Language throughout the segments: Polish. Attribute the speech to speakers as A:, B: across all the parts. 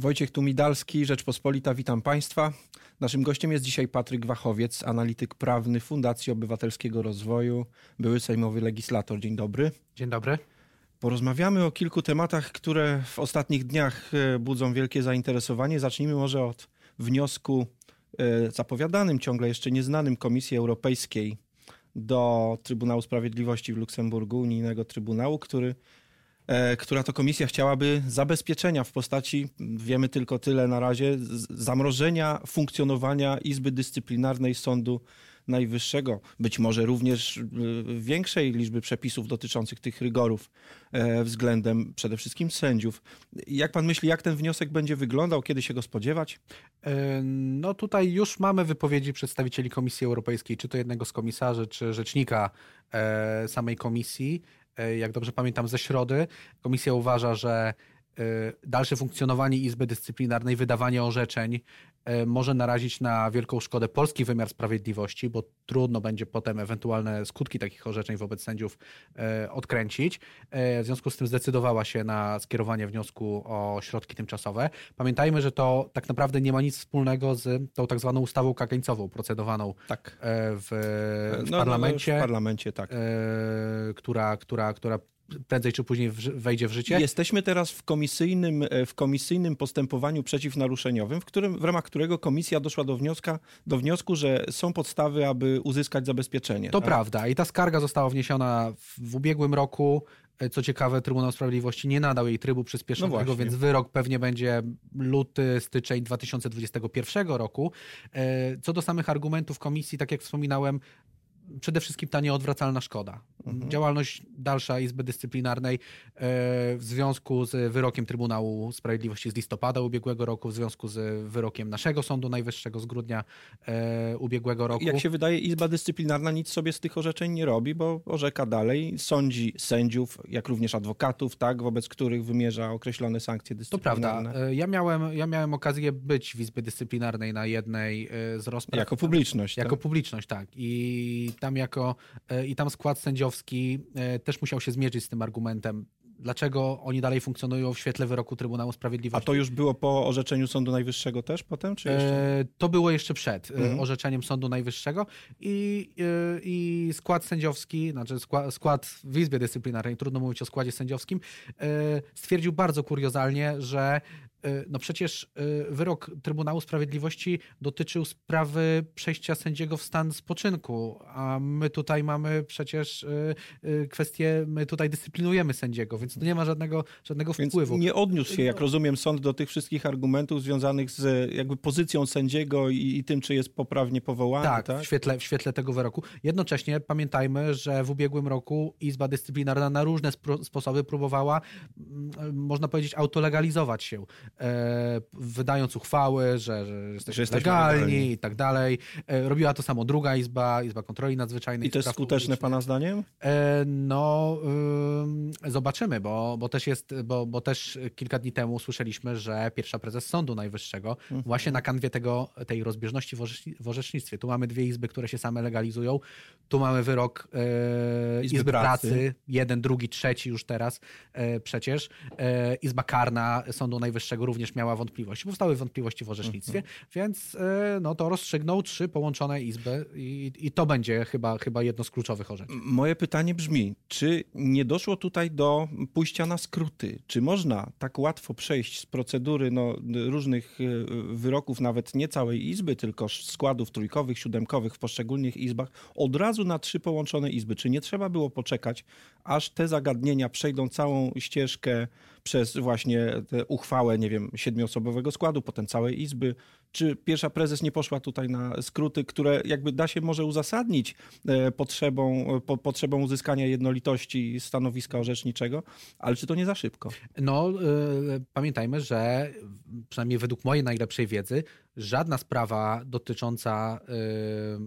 A: Wojciech Tumidalski, Rzeczpospolita, witam Państwa. Naszym gościem jest dzisiaj Patryk Wachowiec, analityk prawny Fundacji Obywatelskiego Rozwoju, były sejmowy legislator. Dzień dobry.
B: Dzień dobry.
A: Porozmawiamy o kilku tematach, które w ostatnich dniach e, budzą wielkie zainteresowanie. Zacznijmy może od wniosku e, zapowiadanym, ciągle jeszcze nieznanym Komisji Europejskiej do Trybunału Sprawiedliwości w Luksemburgu, unijnego trybunału, który która to komisja chciałaby zabezpieczenia w postaci, wiemy tylko tyle na razie, zamrożenia funkcjonowania Izby Dyscyplinarnej Sądu Najwyższego, być może również e, większej liczby przepisów dotyczących tych rygorów e, względem przede wszystkim sędziów. Jak pan myśli, jak ten wniosek będzie wyglądał, kiedy się go spodziewać?
B: No tutaj już mamy wypowiedzi przedstawicieli Komisji Europejskiej, czy to jednego z komisarzy, czy rzecznika samej komisji. E, jak dobrze pamiętam, ze środy. Komisja uważa, że dalsze funkcjonowanie Izby Dyscyplinarnej, wydawanie orzeczeń E, może narazić na wielką szkodę polski wymiar sprawiedliwości, bo trudno będzie potem ewentualne skutki takich orzeczeń wobec sędziów e, odkręcić. W związku z tym zdecydowała się na skierowanie wniosku o środki tymczasowe. Pamiętajmy, że to tak naprawdę nie ma nic wspólnego z tą tak zwaną ustawą kagańcową procedowaną
A: tak.
B: w, w no, parlamencie.
A: No, w parlamencie, tak.
B: Która, która, która prędzej czy później wejdzie w życie.
A: Jesteśmy teraz w komisyjnym, e, w komisyjnym postępowaniu przeciwnaruszeniowym, w, którym, w ramach którego komisja doszła do, wnioska, do wniosku, że są podstawy, aby uzyskać zabezpieczenie.
B: To tak? prawda i ta skarga została wniesiona w, w ubiegłym roku. E, co ciekawe, Trybunał Sprawiedliwości nie nadał jej trybu przyspieszonego, no więc wyrok pewnie będzie luty, styczeń 2021 roku. E, co do samych argumentów komisji, tak jak wspominałem, przede wszystkim ta nieodwracalna szkoda. Mhm. Działalność dalsza Izby Dyscyplinarnej e, w związku z wyrokiem Trybunału Sprawiedliwości z listopada ubiegłego roku, w związku z wyrokiem naszego Sądu Najwyższego z grudnia e, ubiegłego roku.
A: Jak się wydaje, Izba Dyscyplinarna nic sobie z tych orzeczeń nie robi, bo orzeka dalej, sądzi sędziów, jak również adwokatów, tak, wobec których wymierza określone sankcje dyscyplinarne.
B: To prawda. E, ja miałem, ja miałem okazję być w Izbie Dyscyplinarnej na jednej z rozpraw.
A: Jako publiczność.
B: Jako tak? publiczność, tak. I tam jako, i tam skład sędziowski e, też musiał się zmierzyć z tym argumentem, dlaczego oni dalej funkcjonują w świetle wyroku Trybunału Sprawiedliwości.
A: A to już było po orzeczeniu Sądu Najwyższego też potem, czy jeszcze?
B: E, to było jeszcze przed mhm. orzeczeniem Sądu Najwyższego i, i skład sędziowski, znaczy skład, skład w Izbie Dyscyplinarnej, trudno mówić o składzie sędziowskim, stwierdził bardzo kuriozalnie, że E, no przecież e, wyrok Trybunału Sprawiedliwości dotyczył sprawy przejścia sędziego w stan spoczynku, a my tutaj mamy przecież e, kwestię, my tutaj dyscyplinujemy sędziego, więc tu nie ma żadnego, żadnego
A: więc
B: wpływu.
A: nie odniósł się, jak no. rozumiem, sąd do tych wszystkich argumentów związanych z jakby pozycją sędziego i, i tym, czy jest poprawnie powołany.
B: Tak, tak? W, świetle, w świetle tego wyroku. Jednocześnie pamiętajmy, że w ubiegłym roku Izba Dyscyplinarna na różne sposoby próbowała, można powiedzieć, autolegalizować się e, wydając uchwały, że, że jesteśmy że legalni, legalni i tak dalej. E, robiła to samo druga izba, Izba Kontroli Nadzwyczajnej.
A: I to jest skuteczne Pana zdaniem?
B: E, no, zobaczymy, bo, bo, też jest, bo, bo też kilka dni temu słyszeliśmy, że pierwsza prezes Sądu Najwyższego mhm. właśnie na kanwie tego, tej rozbieżności w, w orzecznictwie. Tu mamy dwie izby, które się same legalizują. Tu mamy wyrok e, Izby, Izby pracy. pracy. jeden, drugi, trzeci już teraz e, przecież. E, Izba Karna Sądu Najwyższego również miała wątpliwości. Powstały wątpliwości w orzecznictwie, mhm. więc e, no, to rozstrzygnął trzy połączone izby i, i to będzie chyba, chyba jedno z kluczowych orzeczeń.
A: Moje pytanie brzmi, czy nie doszło tutaj do pójścia na skróty? Czy można tak łatwo przejść z procedury no, różnych e, wyroków, nawet nie całej izby, tylko składów trójkowych, siódemkowych w poszczególnych izbach, od razu na trzy połączone izby? Czy nie trzeba było poczekać, aż te zagadnienia przejdą całą ścieżkę przez właśnie uchwałę, nie wiem, siedmioosobowego składu, potem całej izby. Czy pierwsza prezes nie poszła tutaj na skróty, które jakby da się może uzasadnić e, potrzebą, po, potrzebą uzyskania jednolitości stanowiska orzeczniczego, ale czy to nie za szybko?
B: No, y, pamiętajmy, że przynajmniej według mojej najlepszej wiedzy, żadna sprawa dotycząca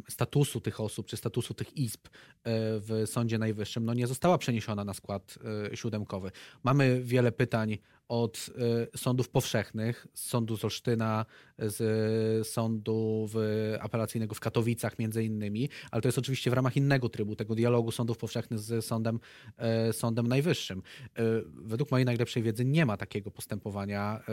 B: statusu tych osób, czy statusu tych izb w Sądzie Najwyższym, no nie została przeniesiona na skład siódemkowy. Mamy wiele pytań od sądów powszechnych, z sądu z Olsztyna, z sądu w, apelacyjnego w Katowicach między innymi, ale to jest oczywiście w ramach innego trybu, tego dialogu sądów powszechnych z sądem, sądem najwyższym. Według mojej najlepszej wiedzy nie ma takiego postępowania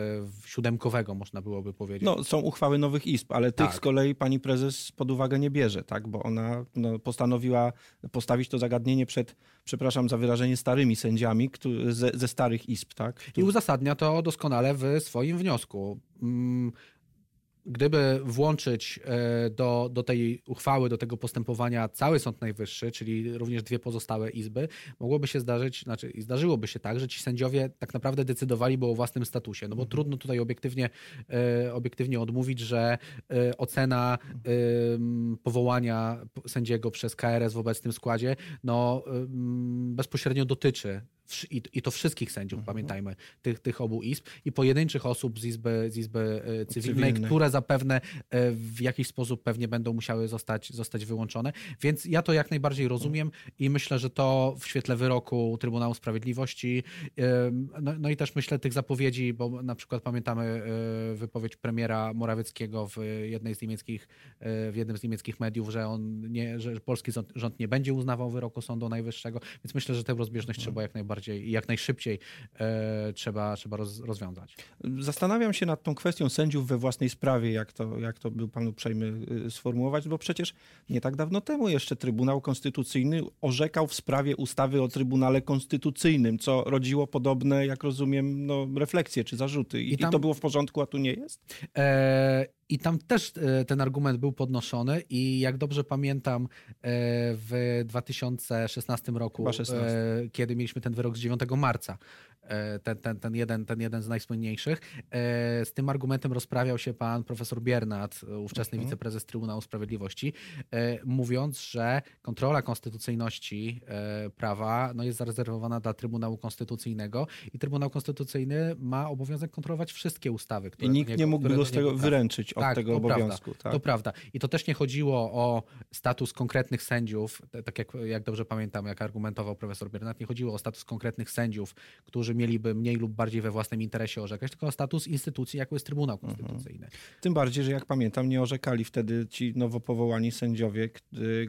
B: siódemkowego, można byłoby powiedzieć.
A: No, są uchwały nowych izb, ale tych tak. z kolei pani prezes pod uwagę nie bierze, tak? bo ona no, postanowiła postawić to zagadnienie przed, przepraszam za wyrażenie, starymi sędziami ze, ze starych izb. Tak?
B: I uzasadnia to doskonale w swoim wniosku. Gdyby włączyć e, do, do tej uchwały, do tego postępowania cały Sąd Najwyższy, czyli również dwie pozostałe izby, mogłoby się zdarzyć, znaczy zdarzyłoby się tak, że ci sędziowie tak naprawdę decydowaliby o własnym statusie, no bo mhm. trudno tutaj obiektywnie, e, obiektywnie odmówić, że e, ocena powołania sędziego przez KRS w obecnym składzie no, bezpośrednio dotyczy i, to wszystkich sędziów, mhm. pamiętajmy, tych, tych obu izb i pojedynczych osób z Izby, z izby e, Cywilnej, które zapewne e, w jakiś sposób pewnie będą musiały zostać, zostać wyłączone. Więc ja to jak najbardziej rozumiem i myślę, że to w świetle wyroku Trybunału Sprawiedliwości, no, no i też myślę tych zapowiedzi, bo na przykład pamiętamy e, wypowiedź premiera Morawieckiego w jednej z niemieckich, w jednym z niemieckich mediów, że on nie, że polski rząd nie będzie uznawał wyroku Sądu Najwyższego, więc myślę, że tę rozbieżność trzeba jak najbardziej bardziej i jak najszybciej e, trzeba, trzeba roz, rozwiązać.
A: Zastanawiam się nad tą kwestią sędziów we własnej sprawie, jak to, jak to był pan uprzejmy y, sformułować, bo przecież nie tak dawno temu jeszcze Trybunał Konstytucyjny orzekał w sprawie ustawy o Trybunale Konstytucyjnym, co rodziło podobne, jak rozumiem, no, refleksje czy zarzuty. I, I, tam... I to było w porządku, a tu nie jest? E
B: i tam też e, ten argument był podnoszony i jak dobrze pamiętam e, w 2016 roku, 16. E, kiedy mieliśmy ten wyrok z 9 marca, ten, ten, ten, jeden, ten jeden z najsłynniejszych. Z tym argumentem rozprawiał się pan profesor Biernat, ówczesny mhm. wiceprezes Trybunału Sprawiedliwości, mówiąc, że kontrola konstytucyjności prawa no, jest zarezerwowana dla Trybunału Konstytucyjnego i Trybunał Konstytucyjny ma obowiązek kontrolować wszystkie ustawy,
A: które I nikt nie mógł go z tego wyręczyć od
B: tak,
A: tego obowiązku.
B: Tak? To prawda. I to też nie chodziło o status konkretnych sędziów, tak jak, jak dobrze pamiętam, jak argumentował profesor Biernat, nie chodziło o status konkretnych sędziów, którzy mieliby mniej lub bardziej we własnym interesie orzekać, tylko o status instytucji, jaką jest Trybunał mhm. Konstytucyjny. Mhm.
A: Tym bardziej, że jak pamiętam, nie orzekali wtedy ci nowo powołani sędziowie,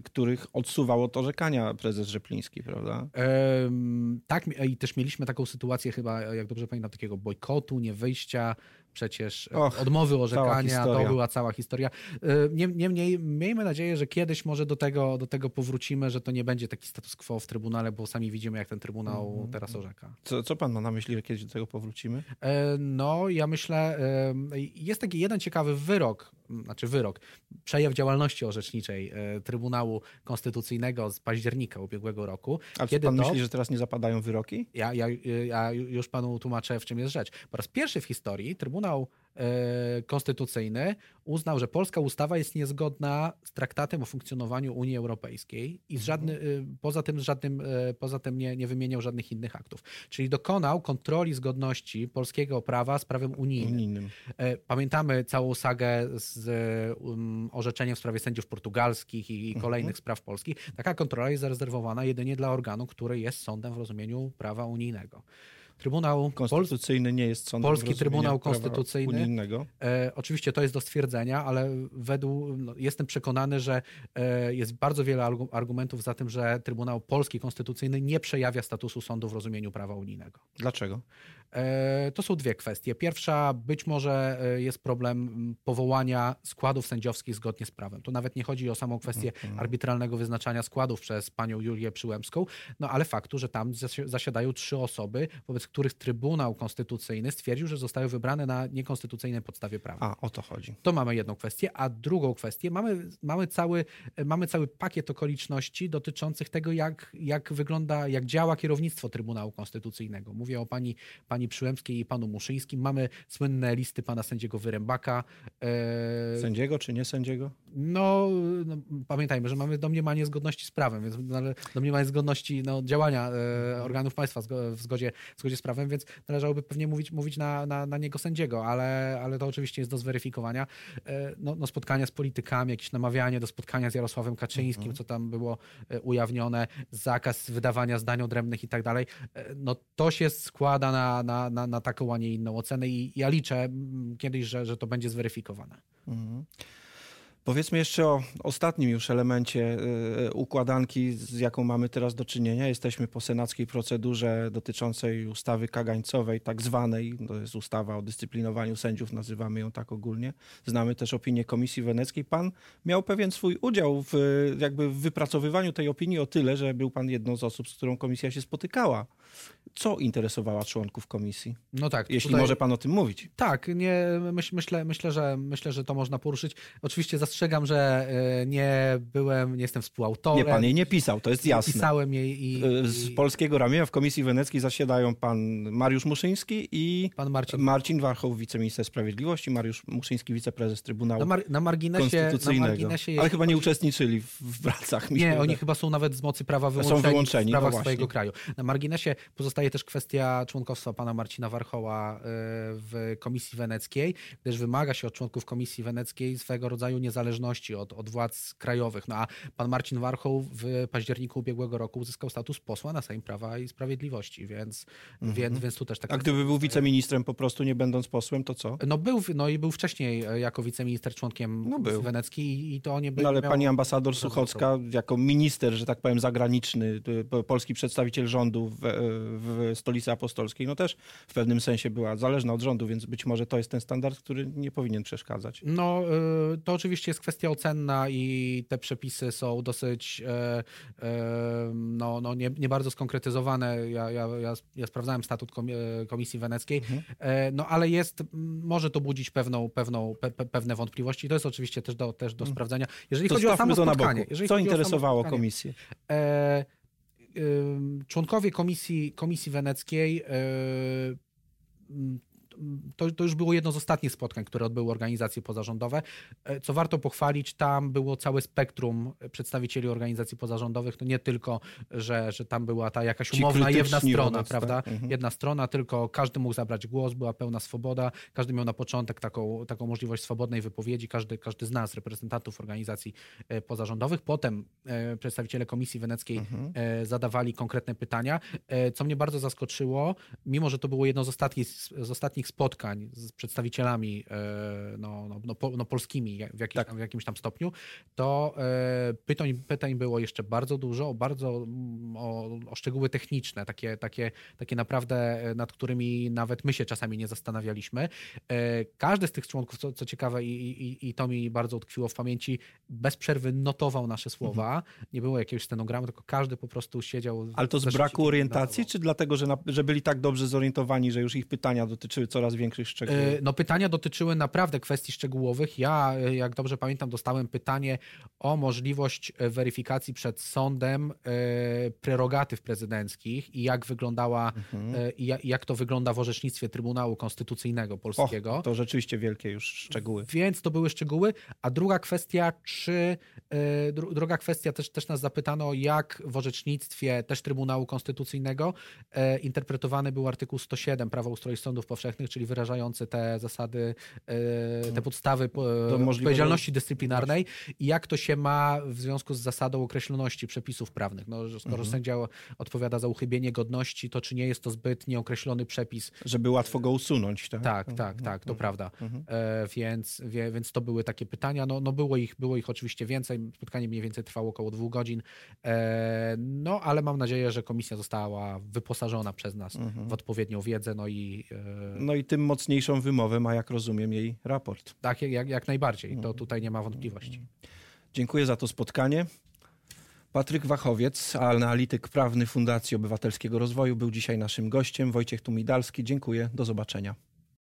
A: których odsuwał od orzekania prezes Rzepliński, prawda? Ehm,
B: tak, i też mieliśmy taką sytuację chyba, jak dobrze pamiętam, takiego bojkotu, nie wyjścia przecież Och, odmowy orzekania, to była cała historia. Y, niemniej miejmy nadzieję, że kiedyś może do tego, do tego powrócimy, że to nie będzie taki status quo w Trybunale, bo sami widzimy, jak ten Trybunał mm. teraz orzeka.
A: Co, co pan ma na myśli, że kiedyś do tego powrócimy?
B: E, no, ja myślę, jest taki jeden ciekawy wyrok, znaczy wyrok, przejaw działalności orzeczniczej e, Trybunału Konstytucyjnego z października ubiegłego roku.
A: A czy pan to... myśli, że teraz nie zapadają wyroki?
B: Ja, ja, ja już panu tłumaczę, w czym jest rzecz. Po raz pierwszy w historii Trybunał E, konstytucyjny uznał, że polska ustawa jest niezgodna z traktatem o funkcjonowaniu Unii Europejskiej i z żadny, mhm. e, poza tym, żadnym, e, poza tym nie, nie wymieniał żadnych innych aktów. Czyli dokonał kontroli zgodności polskiego prawa z prawem unijnym. unijnym. Pamiętamy całą sagę z um, orzeczeniem w sprawie sędziów portugalskich i, i mhm. kolejnych mhm. spraw polskich. Taka kontrola jest zarezerwowana jedynie dla organu, który jest sądem w rozumieniu prawa unijnego.
A: Trybunał Konstytucyjny nie jest sądem
B: Polski Trybunał Konstytucyjny. Unijnego. E, oczywiście to jest do stwierdzenia, ale według, no, jestem przekonany, że e, jest bardzo wiele argumentów za tym, że Trybunał Polski Konstytucyjny nie przejawia statusu sądu w rozumieniu prawa unijnego.
A: Dlaczego?
B: E, to są dwie kwestie. Pierwsza, być może e, jest problem powołania składów sędziowskich zgodnie z prawem. Tu nawet nie chodzi o samą kwestię mhm. arbitralnego wyznaczania składów przez panią Julię Przyłębską, no ale faktu, że tam zasiadają trzy osoby, wobec których Trybunał Konstytucyjny stwierdził, że zostały wybrane na niekonstytucyjnej podstawie prawa.
A: A, o to chodzi.
B: To mamy jedną kwestię, a drugą kwestię, mamy, mamy, cały, mamy cały pakiet okoliczności dotyczących tego, jak, jak wygląda, jak działa kierownictwo Trybunału Konstytucyjnego. Mówię o pani, pani Przyłębskiej i panu Muszyńskim. Mamy słynne listy pana sędziego Wyrębaka.
A: E... Sędziego czy nie sędziego?
B: No, no, pamiętajmy, że mamy domniemanie zgodności z prawem, więc domniemanie zgodności no, działania e, organów państwa w zgodzie, w zgodzie z prawem, więc należałoby pewnie mówić, mówić na, na, na niego sędziego, ale, ale to oczywiście jest do zweryfikowania. E, no, no, spotkania z politykami, jakieś namawianie do spotkania z Jarosławem Kaczyńskim, mhm. co tam było ujawnione, zakaz wydawania zdań odrębnych i tak dalej, no to się składa na, na, na, na taką, a nie inną ocenę i ja liczę kiedyś, że, że to będzie zweryfikowane. Mhm.
A: Powiedzmy jeszcze o ostatnim już elemencie y, układanki, z jaką mamy teraz do czynienia. Jesteśmy po senackiej procedurze dotyczącej ustawy kagańcowej, tak zwanej. To jest ustawa o dyscyplinowaniu sędziów, nazywamy ją tak ogólnie. Znamy też opinię Komisji Weneckiej. Pan miał pewien swój udział w, jakby w wypracowywaniu tej opinii o tyle, że był pan jedną z osób, z którą komisja się spotykała. Co interesowała członków komisji? No tak. Jeśli tutaj... może pan o tym mówić.
B: Tak, nie, myśl, myślę, myślę, że, myślę, że to można poruszyć. Oczywiście zastrzegam, że e, nie byłem, nie jestem współautorem.
A: Nie, pan jej nie pisał, to jest jasne.
B: Pisałem jej i...
A: E, z polskiego ramienia w Komisji Weneckiej zasiadają pan Mariusz Muszyński i pan Marcin, Marcin Warchoł, wiceminister sprawiedliwości, Mariusz Muszyński, wiceprezes Trybunału na, mar na marginesie, Konstytucyjnego. Na marginesie Ale chyba nie uczestniczyli w, pracach.
B: Nie, oni chyba są nawet z mocy prawa wyłączeni, są wyłączeni w no swojego kraju. Na marginesie pozostaje też kwestia członkostwa pana Marcina Warchoła e, w Komisji Weneckiej, gdyż wymaga się od członków Komisji Weneckiej swego rodzaju niezależności od, od władz krajowych. No a pan Marcin Warchoł w październiku ubiegłego roku uzyskał status posła na Sejm Prawa i Sprawiedliwości, więc, mhm. więc, więc tu też tak.
A: A gdyby był wiceministrem po prostu nie będąc posłem, to co?
B: No był, no i był wcześniej e, jako wiceminister członkiem no był. Weneckiej i to nie był.
A: No ale pani ambasador Suchocka jako minister, że tak powiem zagraniczny, polski przedstawiciel rządu w, w stolicy apostolskiej, no też w pewnym sensie była zależna od rządu, więc być może to jest ten standard, który nie powinien przeszkadzać.
B: No, y, to oczywiście jest kwestia ocenna i te przepisy są dosyć e, e, no, no nie, nie bardzo skonkretyzowane. Ja, ja, ja, ja sprawdzałem statut e, Komisji Weneckiej, mhm. no ale jest, może to budzić pewną, pewną, pe, pewne wątpliwości. To jest oczywiście też do, też do mhm. sprawdzenia.
A: Jeżeli to chodzi o samo spotkanie. Co interesowało komisję? E,
B: członkowie komisji, komisji weneckiej to, to już było jedno z ostatnich spotkań, które odbyły organizacje pozarządowe. E, co warto pochwalić, tam było całe spektrum przedstawicieli organizacji pozarządowych. To nie tylko, że, że tam była ta jakaś umowna jedna strona, wobec, prawda? Tak? Mhm. Jedna strona, tylko każdy mógł zabrać głos, była pełna swoboda. Każdy miał na początek taką, taką możliwość swobodnej wypowiedzi. Każdy, każdy z nas, reprezentantów organizacji e, pozarządowych. Potem e, przedstawiciele Komisji Weneckiej mhm. zadawali konkretne pytania. Co mnie bardzo zaskoczyło, mimo że to było jedno z ostatnich, z ostatnich spotkań z przedstawicielami e, no, no, no, no polskimi w, jakimś, tak. w jakimś tam stopniu, to e, pytań, pytań było jeszcze bardzo dużo, o bardzo o, o szczegóły techniczne, takie, takie, takie naprawdę, e, nad którymi nawet my się czasami nie zastanawialiśmy. Każdy z tych członków, co, co ciekawe i, i, i to mi bardzo utkwiło w pamięci, bez przerwy notował nasze słowa. Mhm. Nie było jakiegoś stenogramu, tylko każdy po prostu siedział.
A: Ale to z braku orientacji, czy dlatego, że, na, że byli tak dobrze zorientowani, że już ich pytania dotyczyły coraz większych szczegółów? E,
B: no pytania dotyczyły naprawdę kwestii szczegółowych. Ja, e, jak dobrze pamiętam, dostałem pytanie o możliwość e, weryfikacji przed sądem prerogatyw prezydenckich i jak wyglądała, mhm. i jak to wygląda w orzecznictwie Trybunału Konstytucyjnego Polskiego.
A: To rzeczywiście wielkie już szczegóły.
B: Więc to były szczegóły. A druga kwestia, czy druga kwestia też, też nas zapytano, jak w orzecznictwie też Trybunału Konstytucyjnego interpretowany był artykuł 107 Prawa ustroju sądów powszechnych, czyli wyrażający te zasady, e, te podstawy odpowiedzialności dyscyplinarnej i jak to się ma w związku z zasadą określoności przepisów prawnych. No, skoro mhm. sędzia odpowiada za uchybienie godności, to czy nie jest to zbyt nieokreślony przepis?
A: Żeby łatwo go usunąć, tak?
B: Tak, mhm. tak, tak, to mhm. prawda. Mhm. E, więc, wie, więc to były takie pytania. No, no było, ich, było ich oczywiście więcej. Spotkanie mniej więcej trwało około dwóch godzin. E, no, ale mam nadzieję, że komisja została wyposażona przez nas mhm. w odpowiednią wiedzę, no i...
A: No i tym mocniejszą wymowę ma, jak rozumiem, jej raport.
B: Tak, jak, jak najbardziej. To tutaj nie ma wątpliwości.
A: Dziękuję za to spotkanie. Patryk Wachowiec, analityk prawny Fundacji Obywatelskiego Rozwoju, był dzisiaj naszym gościem. Wojciech Tumidalski, dziękuję. Do zobaczenia.